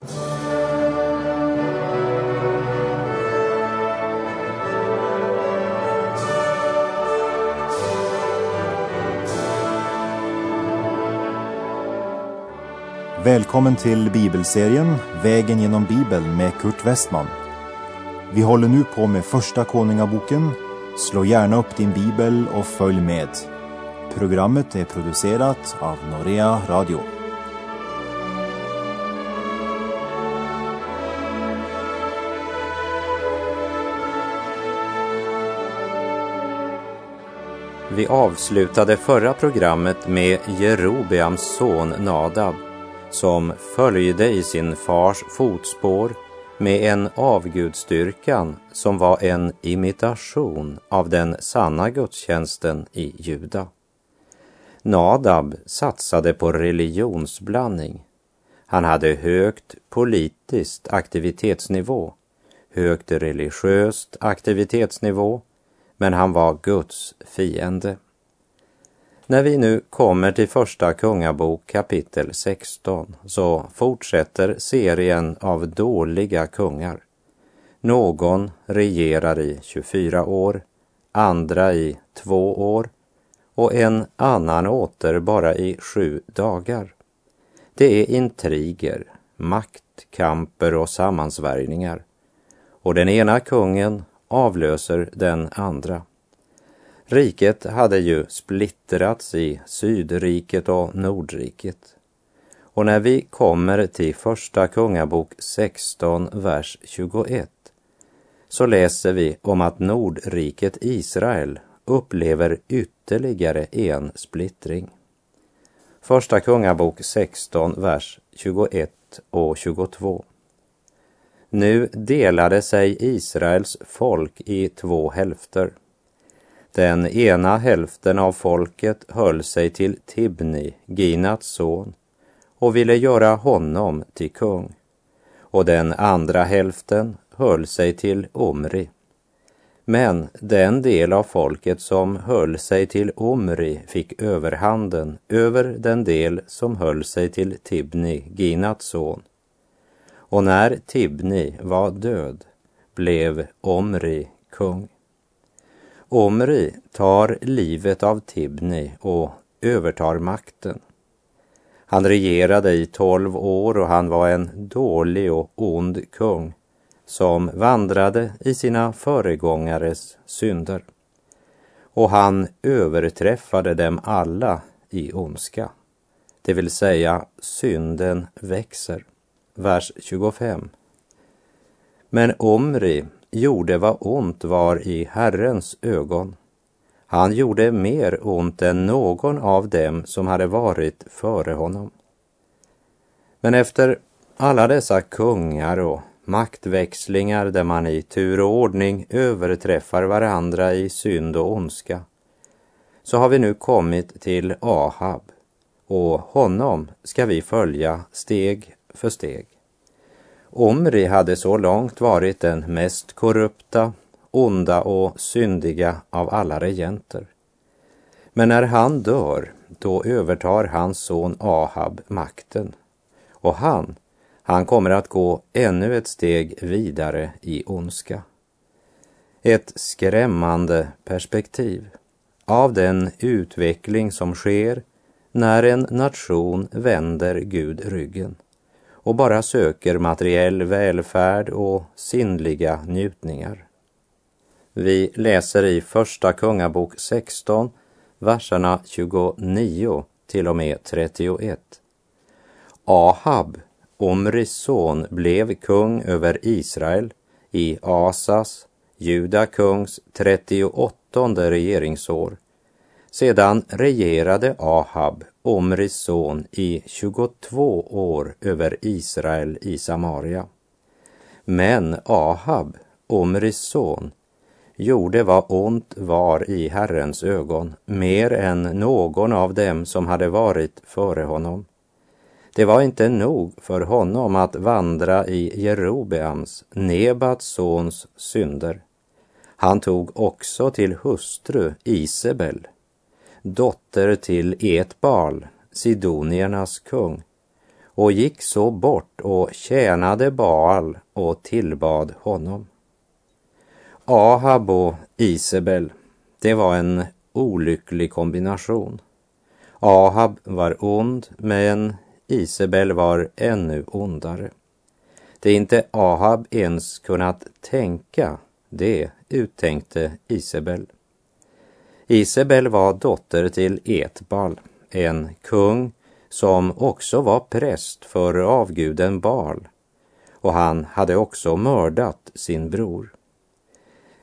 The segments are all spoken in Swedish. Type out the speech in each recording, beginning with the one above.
Välkommen till bibelserien Vägen genom Bibeln med Kurt Westman. Vi håller nu på med Första Konungaboken. Slå gärna upp din bibel och följ med. Programmet är producerat av Norea Radio. Vi avslutade förra programmet med Jerobeams son Nadab som följde i sin fars fotspår med en avgudstyrkan som var en imitation av den sanna gudstjänsten i Juda. Nadab satsade på religionsblandning. Han hade högt politiskt aktivitetsnivå, högt religiöst aktivitetsnivå, men han var Guds fiende. När vi nu kommer till Första Kungabok kapitel 16 så fortsätter serien av dåliga kungar. Någon regerar i 24 år, andra i två år och en annan åter bara i sju dagar. Det är intriger, maktkamper och sammansvärjningar. Och den ena kungen avlöser den andra. Riket hade ju splittrats i Sydriket och Nordriket. Och när vi kommer till Första Kungabok 16, vers 21 så läser vi om att Nordriket Israel upplever ytterligare en splittring. Första Kungabok 16, vers 21 och 22. Nu delade sig Israels folk i två hälfter. Den ena hälften av folket höll sig till Tibni, Ginats son, och ville göra honom till kung. Och den andra hälften höll sig till Omri. Men den del av folket som höll sig till Omri fick överhanden över den del som höll sig till Tibni, Ginats son. Och när Tibni var död blev Omri kung. Omri tar livet av Tibni och övertar makten. Han regerade i tolv år och han var en dålig och ond kung som vandrade i sina föregångares synder. Och han överträffade dem alla i ondska. Det vill säga, synden växer. Vers 25. Men Omri gjorde vad ont var i Herrens ögon. Han gjorde mer ont än någon av dem som hade varit före honom. Men efter alla dessa kungar och maktväxlingar där man i tur och ordning överträffar varandra i synd och ondska, så har vi nu kommit till Ahab och honom ska vi följa steg för steg. Omri hade så långt varit den mest korrupta, onda och syndiga av alla regenter. Men när han dör, då övertar hans son Ahab makten. Och han, han kommer att gå ännu ett steg vidare i ondska. Ett skrämmande perspektiv av den utveckling som sker när en nation vänder Gud ryggen och bara söker materiell välfärd och sinnliga njutningar. Vi läser i Första Kungabok 16, verserna 29 till och med 31. Ahab, Omris son, blev kung över Israel i Asas, Juda kungs 38 regeringsår. Sedan regerade Ahab Omris son i 22 år över Israel i Samaria. Men Ahab, Omris son, gjorde vad ont var i Herrens ögon, mer än någon av dem som hade varit före honom. Det var inte nog för honom att vandra i Jerobeams, Nebats sons, synder. Han tog också till hustru Isabel, dotter till Etbal, sidoniernas kung, och gick så bort och tjänade Baal och tillbad honom. Ahab och Isabel, det var en olycklig kombination. Ahab var ond, men Isabel var ännu ondare. Det inte Ahab ens kunnat tänka, det uttänkte Isabel. Isabel var dotter till Etbal, en kung som också var präst för avguden Bal och han hade också mördat sin bror.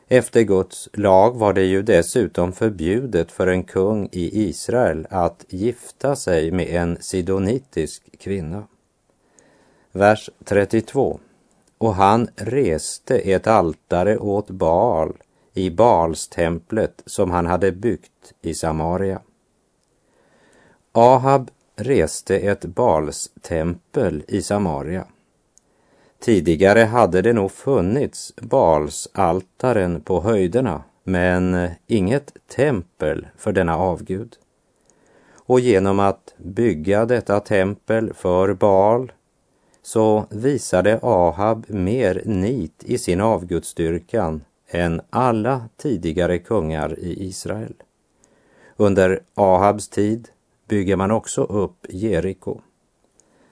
Efter Guds lag var det ju dessutom förbjudet för en kung i Israel att gifta sig med en sidonitisk kvinna. Vers 32. Och han reste ett altare åt Baal i Balstemplet som han hade byggt i Samaria. Ahab reste ett Balstempel i Samaria. Tidigare hade det nog funnits Balsaltaren på höjderna, men inget tempel för denna avgud. Och genom att bygga detta tempel för Baal så visade Ahab mer nit i sin avgudsdyrkan än alla tidigare kungar i Israel. Under Ahabs tid bygger man också upp Jeriko.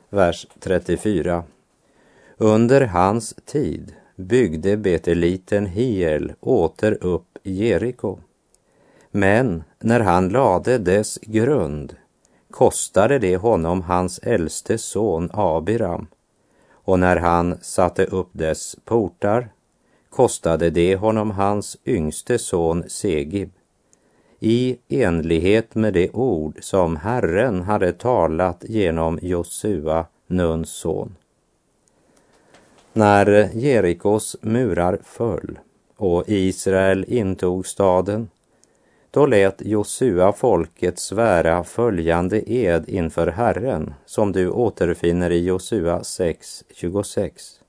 Vers 34. Under hans tid byggde beteliten Hiel åter upp Jeriko. Men när han lade dess grund kostade det honom hans äldste son Abiram och när han satte upp dess portar kostade det honom hans yngste son Segib i enlighet med det ord som Herren hade talat genom Josua, Nuns son. När Jerikos murar föll och Israel intog staden, då lät Josua folket svära följande ed inför Herren, som du återfinner i Josua 6.26.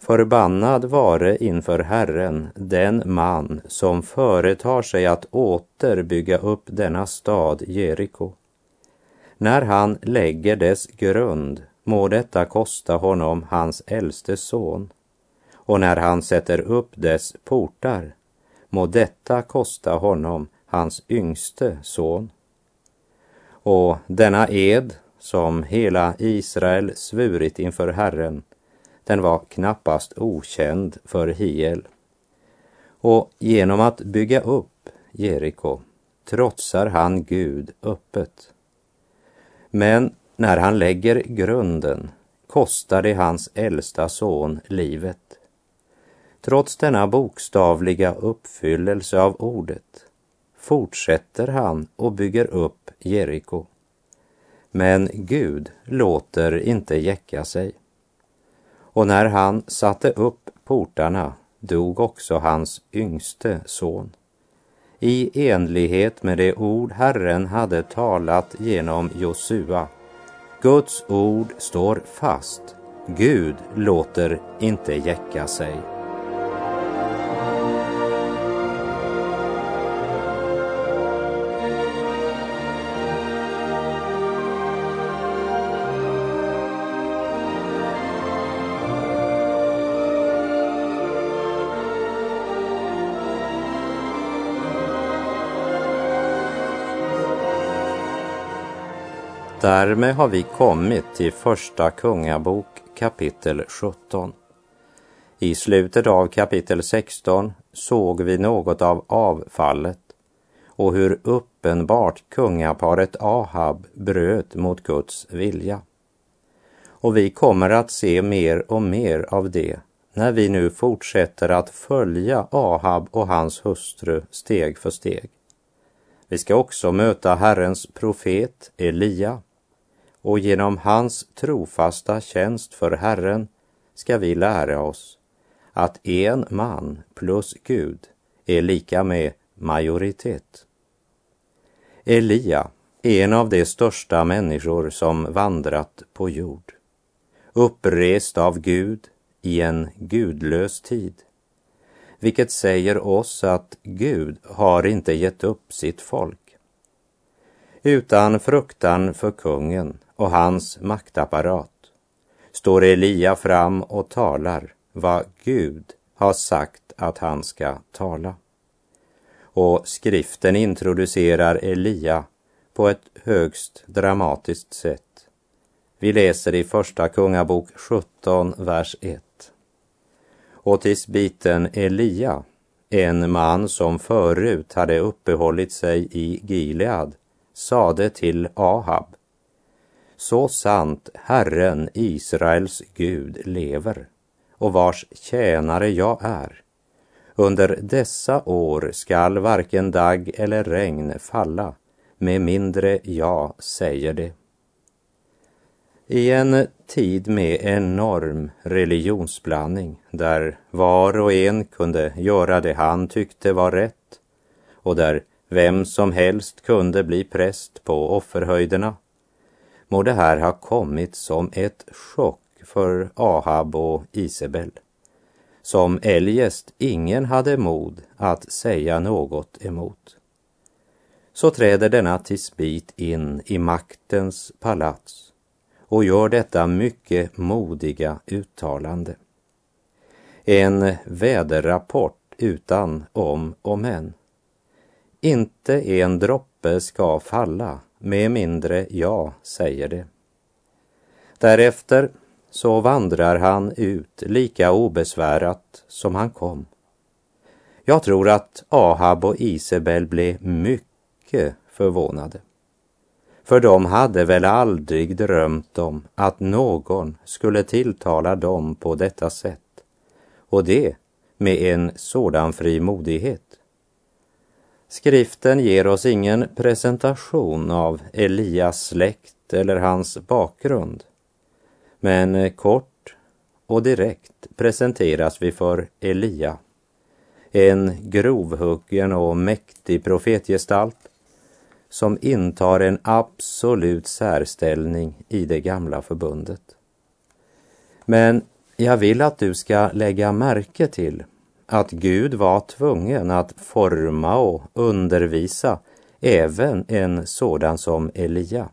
Förbannad vare inför Herren den man som företar sig att åter bygga upp denna stad Jeriko. När han lägger dess grund må detta kosta honom hans äldste son, och när han sätter upp dess portar må detta kosta honom hans yngste son. Och denna ed som hela Israel svurit inför Herren, den var knappast okänd för Hiel. Och genom att bygga upp Jeriko trotsar han Gud öppet. Men när han lägger grunden kostar det hans äldsta son livet. Trots denna bokstavliga uppfyllelse av ordet fortsätter han och bygger upp Jeriko. Men Gud låter inte jäcka sig. Och när han satte upp portarna dog också hans yngste son. I enlighet med det ord Herren hade talat genom Josua Guds ord står fast. Gud låter inte jäcka sig. Därmed har vi kommit till Första Kungabok kapitel 17. I slutet av kapitel 16 såg vi något av avfallet och hur uppenbart kungaparet Ahab bröt mot Guds vilja. Och vi kommer att se mer och mer av det när vi nu fortsätter att följa Ahab och hans hustru steg för steg. Vi ska också möta Herrens profet Elia och genom hans trofasta tjänst för Herren ska vi lära oss att en man plus Gud är lika med majoritet. Elia en av de största människor som vandrat på jord, upprest av Gud i en gudlös tid, vilket säger oss att Gud har inte gett upp sitt folk. Utan fruktan för kungen och hans maktapparat står Elia fram och talar vad Gud har sagt att han ska tala. Och skriften introducerar Elia på ett högst dramatiskt sätt. Vi läser i Första Kungabok 17, vers 1. Och tisbiten Elia, en man som förut hade uppehållit sig i Gilead, sade till Ahab. Så sant Herren Israels Gud lever och vars tjänare jag är. Under dessa år skall varken dag eller regn falla med mindre jag säger det. I en tid med enorm religionsblandning där var och en kunde göra det han tyckte var rätt och där vem som helst kunde bli präst på offerhöjderna må det här ha kommit som ett chock för Ahab och Isabel som eljest ingen hade mod att säga något emot. Så träder denna tisbit in i maktens palats och gör detta mycket modiga uttalande. En väderrapport utan om och men. Inte en droppe ska falla med mindre jag säger det. Därefter så vandrar han ut lika obesvärat som han kom. Jag tror att Ahab och Isabel blev mycket förvånade. För de hade väl aldrig drömt om att någon skulle tilltala dem på detta sätt. Och det med en sådan frimodighet. Skriften ger oss ingen presentation av Elias släkt eller hans bakgrund. Men kort och direkt presenteras vi för Elia. En grovhuggen och mäktig profetgestalt som intar en absolut särställning i det gamla förbundet. Men jag vill att du ska lägga märke till att Gud var tvungen att forma och undervisa även en sådan som Elia.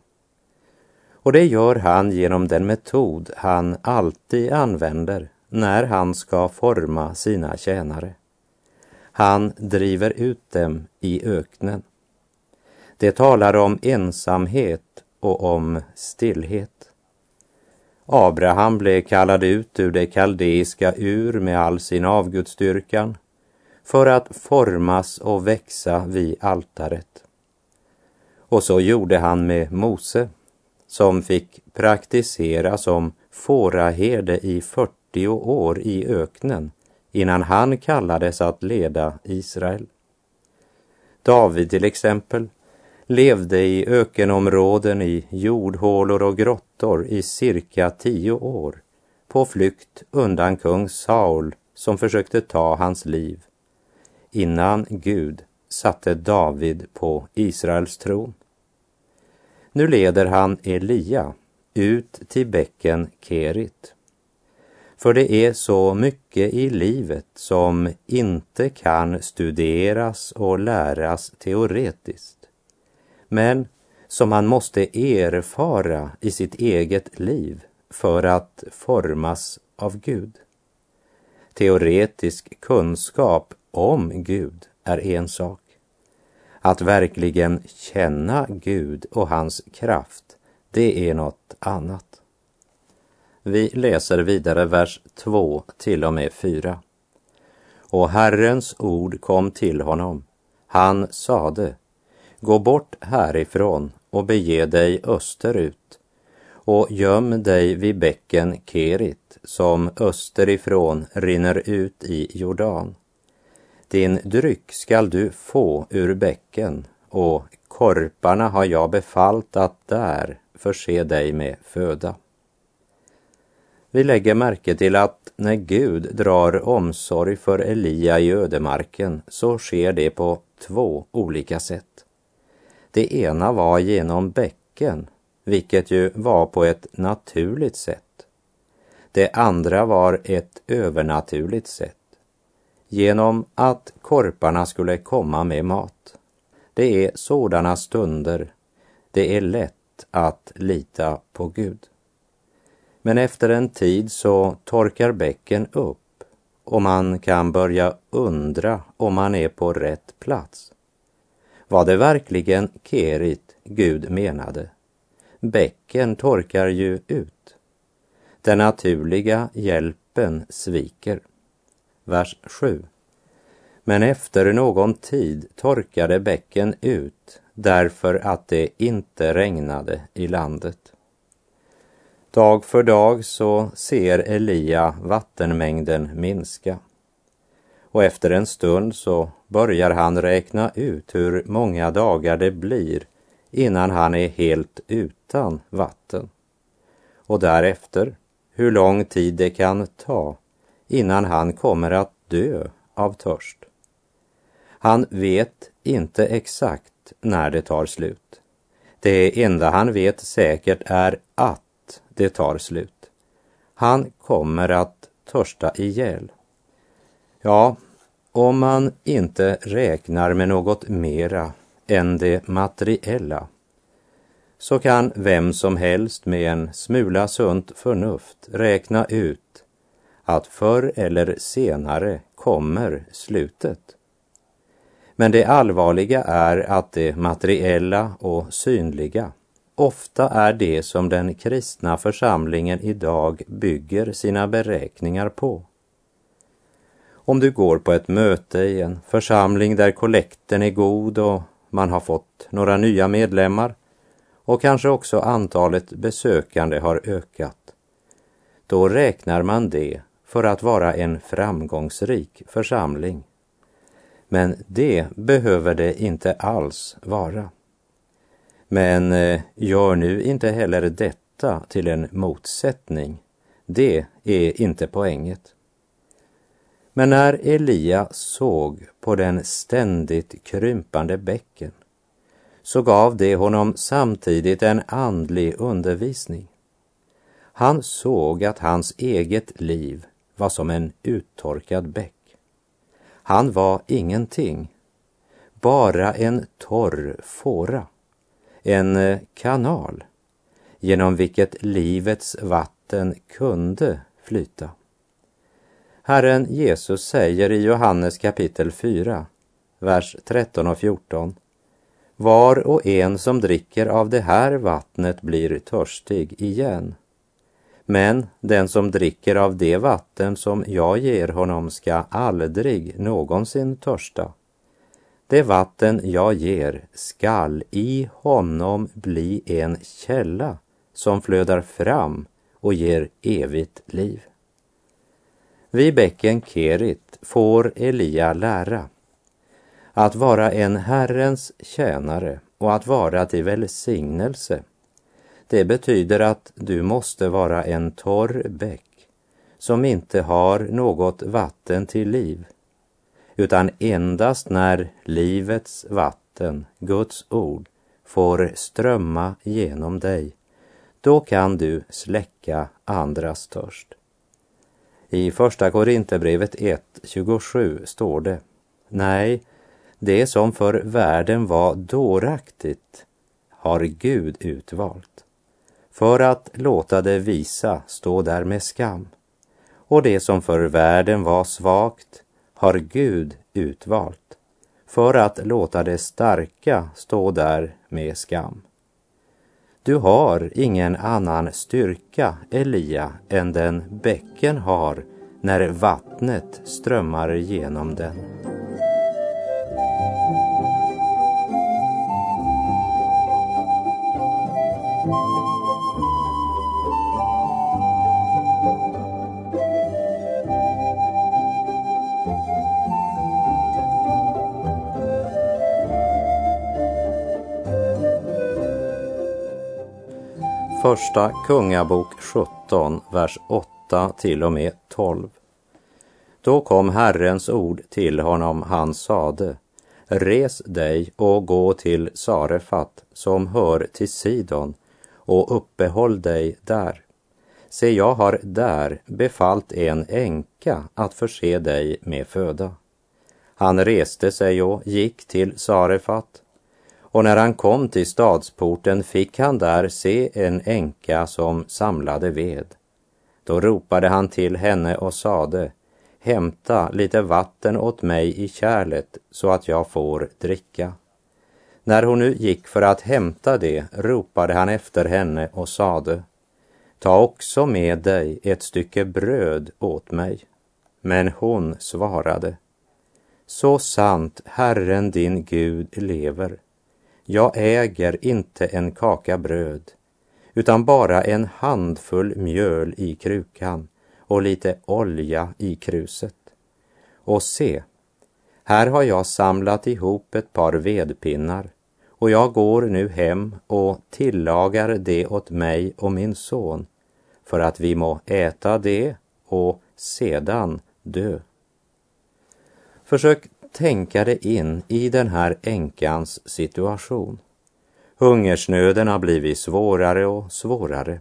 Och det gör han genom den metod han alltid använder när han ska forma sina tjänare. Han driver ut dem i öknen. Det talar om ensamhet och om stillhet. Abraham blev kallad ut ur det kaldeiska ur med all sin avgudstyrkan för att formas och växa vid altaret. Och så gjorde han med Mose som fick praktisera som fåraherde i 40 år i öknen innan han kallades att leda Israel. David till exempel levde i ökenområden, i jordhålor och grottor i cirka tio år på flykt undan kung Saul som försökte ta hans liv innan Gud satte David på Israels tron. Nu leder han Elia ut till bäcken Kerit. För det är så mycket i livet som inte kan studeras och läras teoretiskt men som han måste erfara i sitt eget liv för att formas av Gud. Teoretisk kunskap om Gud är en sak. Att verkligen känna Gud och hans kraft, det är något annat. Vi läser vidare vers 2 till och med 4. Och Herrens ord kom till honom. Han sade, Gå bort härifrån och bege dig österut och göm dig vid bäcken Kerit som österifrån rinner ut i Jordan. Din dryck skall du få ur bäcken och korparna har jag befallt att där förse dig med föda. Vi lägger märke till att när Gud drar omsorg för Elia i ödemarken så sker det på två olika sätt. Det ena var genom bäcken, vilket ju var på ett naturligt sätt. Det andra var ett övernaturligt sätt, genom att korparna skulle komma med mat. Det är sådana stunder det är lätt att lita på Gud. Men efter en tid så torkar bäcken upp och man kan börja undra om man är på rätt plats. Var det verkligen Kerit Gud menade? Bäcken torkar ju ut. Den naturliga hjälpen sviker. Vers 7. Men efter någon tid torkade bäcken ut därför att det inte regnade i landet. Dag för dag så ser Elia vattenmängden minska. Och efter en stund så börjar han räkna ut hur många dagar det blir innan han är helt utan vatten. Och därefter hur lång tid det kan ta innan han kommer att dö av törst. Han vet inte exakt när det tar slut. Det enda han vet säkert är att det tar slut. Han kommer att törsta ihjäl. Ja, om man inte räknar med något mera än det materiella så kan vem som helst med en smula sunt förnuft räkna ut att förr eller senare kommer slutet. Men det allvarliga är att det materiella och synliga ofta är det som den kristna församlingen idag bygger sina beräkningar på. Om du går på ett möte i en församling där kollekten är god och man har fått några nya medlemmar och kanske också antalet besökande har ökat, då räknar man det för att vara en framgångsrik församling. Men det behöver det inte alls vara. Men eh, gör nu inte heller detta till en motsättning. Det är inte poänget. Men när Elia såg på den ständigt krympande bäcken så gav det honom samtidigt en andlig undervisning. Han såg att hans eget liv var som en uttorkad bäck. Han var ingenting, bara en torr fåra, en kanal genom vilket livets vatten kunde flyta. Herren Jesus säger i Johannes kapitel 4, vers 13 och 14. Var och en som dricker av det här vattnet blir törstig igen. Men den som dricker av det vatten som jag ger honom ska aldrig någonsin törsta. Det vatten jag ger skall i honom bli en källa som flödar fram och ger evigt liv. Vid bäcken Kerit får Elia lära att vara en Herrens tjänare och att vara till välsignelse det betyder att du måste vara en torr bäck som inte har något vatten till liv, utan endast när livets vatten, Guds ord, får strömma genom dig, då kan du släcka andras törst. I Första Korinthierbrevet 1.27 står det, nej, det som för världen var dåraktigt har Gud utvalt för att låta det visa stå där med skam. Och det som för världen var svagt har Gud utvalt för att låta det starka stå där med skam. Du har ingen annan styrka, Elia, än den bäcken har när vattnet strömmar genom den. Första Kungabok 17, vers 8 till och med 12. Då kom Herrens ord till honom, han sade, Res dig och gå till Sarefat som hör till Sidon och uppehåll dig där. Se, jag har där befallt en änka att förse dig med föda. Han reste sig och gick till Sarefat och när han kom till stadsporten fick han där se en änka som samlade ved. Då ropade han till henne och sade, hämta lite vatten åt mig i kärlet så att jag får dricka. När hon nu gick för att hämta det ropade han efter henne och sade, ta också med dig ett stycke bröd åt mig. Men hon svarade, så sant Herren din Gud lever, jag äger inte en kaka bröd, utan bara en handfull mjöl i krukan och lite olja i kruset. Och se, här har jag samlat ihop ett par vedpinnar och jag går nu hem och tillagar det åt mig och min son för att vi må äta det och sedan dö. Försök tänka dig in i den här änkans situation. Hungersnöden har blivit svårare och svårare.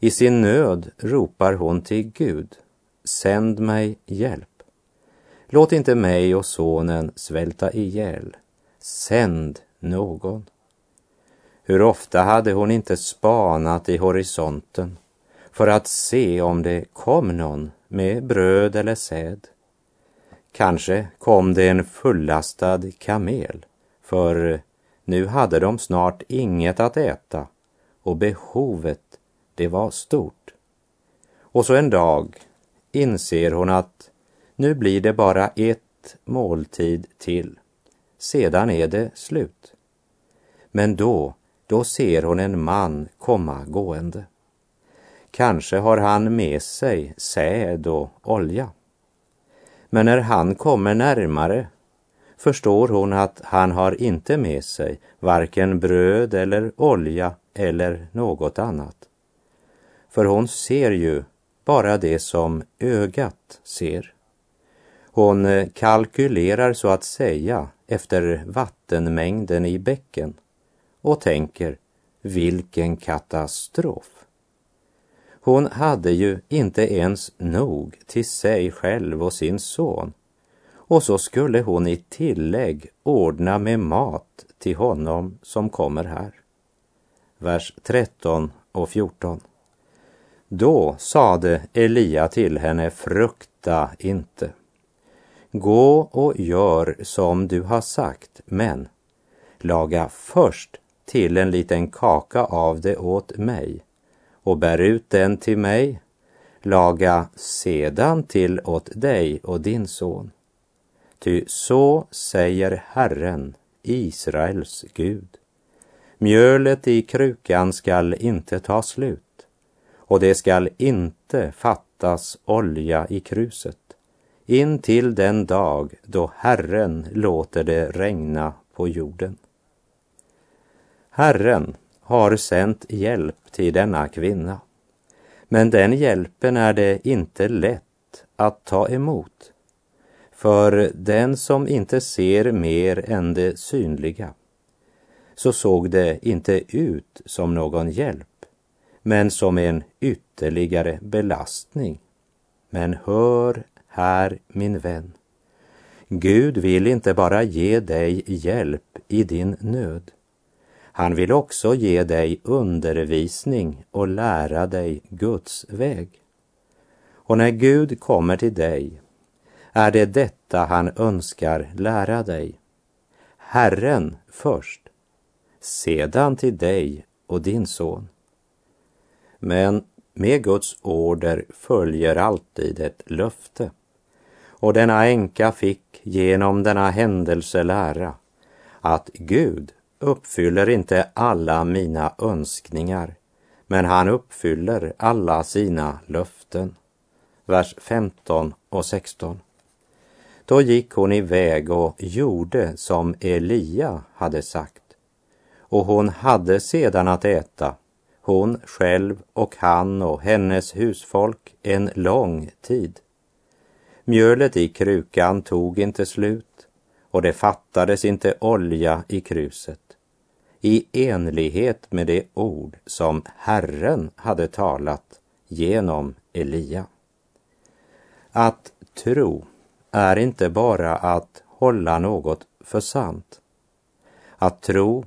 I sin nöd ropar hon till Gud. Sänd mig hjälp. Låt inte mig och sonen svälta ihjäl. Sänd någon. Hur ofta hade hon inte spanat i horisonten för att se om det kom någon med bröd eller säd. Kanske kom det en fullastad kamel, för nu hade de snart inget att äta och behovet, det var stort. Och så en dag inser hon att nu blir det bara ett måltid till. Sedan är det slut. Men då, då ser hon en man komma gående. Kanske har han med sig säd och olja. Men när han kommer närmare förstår hon att han har inte med sig varken bröd eller olja eller något annat. För hon ser ju bara det som ögat ser. Hon eh, kalkylerar så att säga efter vattenmängden i bäcken och tänker, vilken katastrof. Hon hade ju inte ens nog till sig själv och sin son. Och så skulle hon i tillägg ordna med mat till honom som kommer här. Vers 13 och 14. Då sade Elia till henne, frukta inte. Gå och gör som du har sagt, men laga först till en liten kaka av det åt mig och bär ut den till mig, laga sedan till åt dig och din son. Ty så säger Herren, Israels Gud. Mjölet i krukan skall inte ta slut och det skall inte fattas olja i kruset in till den dag då Herren låter det regna på jorden. Herren har sänt hjälp till denna kvinna. Men den hjälpen är det inte lätt att ta emot. För den som inte ser mer än det synliga, så såg det inte ut som någon hjälp, men som en ytterligare belastning. Men hör här, min vän. Gud vill inte bara ge dig hjälp i din nöd. Han vill också ge dig undervisning och lära dig Guds väg. Och när Gud kommer till dig är det detta han önskar lära dig. Herren först, sedan till dig och din son. Men med Guds order följer alltid ett löfte. Och denna änka fick genom denna händelse lära att Gud uppfyller inte alla mina önskningar, men han uppfyller alla sina löften. Vers 15 och 16. Då gick hon iväg och gjorde som Elia hade sagt. Och hon hade sedan att äta, hon själv och han och hennes husfolk, en lång tid. Mjölet i krukan tog inte slut och det fattades inte olja i kruset i enlighet med det ord som Herren hade talat genom Elia. Att tro är inte bara att hålla något för sant. Att tro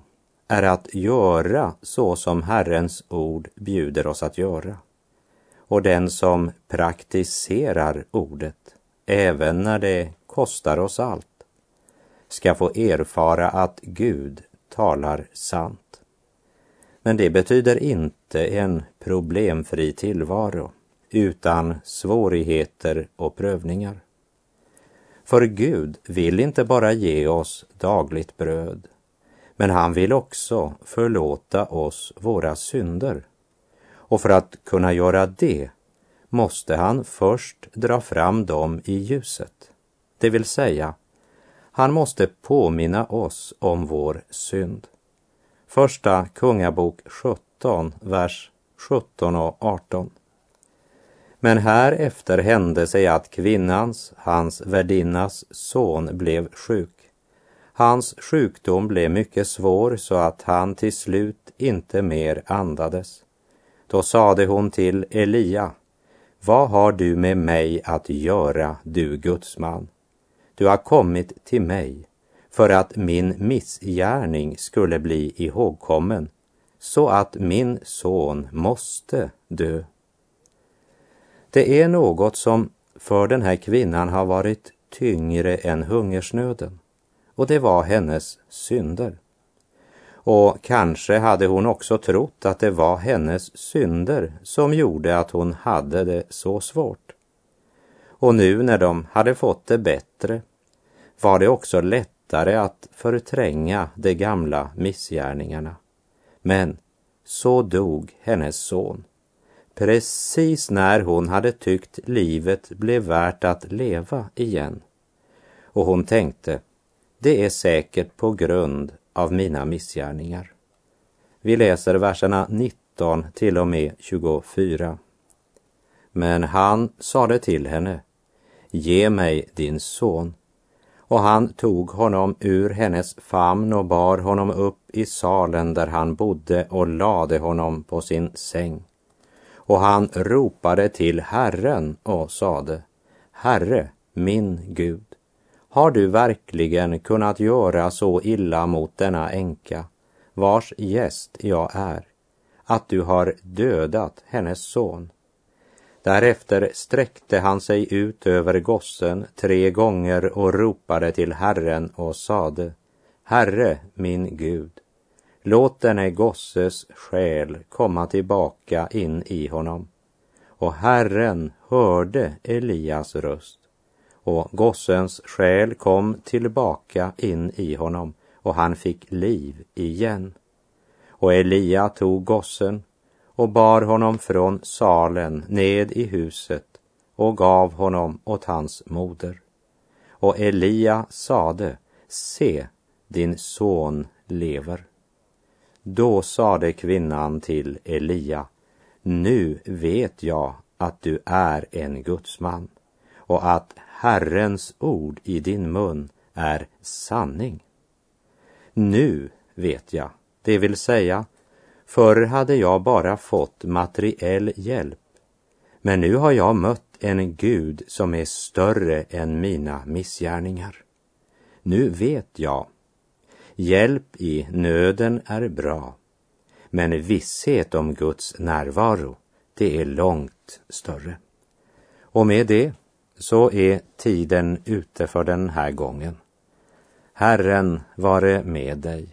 är att göra så som Herrens ord bjuder oss att göra. Och den som praktiserar ordet, även när det kostar oss allt, ska få erfara att Gud talar sant. Men det betyder inte en problemfri tillvaro utan svårigheter och prövningar. För Gud vill inte bara ge oss dagligt bröd, men han vill också förlåta oss våra synder. Och för att kunna göra det måste han först dra fram dem i ljuset. Det vill säga, han måste påminna oss om vår synd. Första Kungabok 17, vers 17 och 18. Men härefter hände sig att kvinnans, hans värdinnas son blev sjuk. Hans sjukdom blev mycket svår så att han till slut inte mer andades. Då sade hon till Elia, vad har du med mig att göra, du gudsman? Du har kommit till mig för att min missgärning skulle bli ihågkommen, så att min son måste dö. Det är något som för den här kvinnan har varit tyngre än hungersnöden och det var hennes synder. Och kanske hade hon också trott att det var hennes synder som gjorde att hon hade det så svårt. Och nu när de hade fått det bättre var det också lättare att förtränga de gamla missgärningarna. Men så dog hennes son precis när hon hade tyckt livet blev värt att leva igen. Och hon tänkte, det är säkert på grund av mina missgärningar. Vi läser verserna 19 till och med 24. Men han sade till henne, ge mig din son. Och han tog honom ur hennes famn och bar honom upp i salen där han bodde och lade honom på sin säng. Och han ropade till Herren och sade, Herre, min Gud, har du verkligen kunnat göra så illa mot denna änka, vars gäst jag är, att du har dödat hennes son? Därefter sträckte han sig ut över gossen tre gånger och ropade till Herren och sade, Herre, min Gud, låt denne gosses själ komma tillbaka in i honom. Och Herren hörde Elias röst och gossens själ kom tillbaka in i honom och han fick liv igen. Och Elia tog gossen och bar honom från salen ned i huset och gav honom åt hans moder. Och Elia sade, se, din son lever. Då sade kvinnan till Elia, nu vet jag att du är en gudsman och att Herrens ord i din mun är sanning. Nu vet jag, det vill säga, förr hade jag bara fått materiell hjälp, men nu har jag mött en Gud som är större än mina missgärningar. Nu vet jag, hjälp i nöden är bra, men visshet om Guds närvaro, det är långt större. Och med det så är tiden ute för den här gången. Herren vare med dig.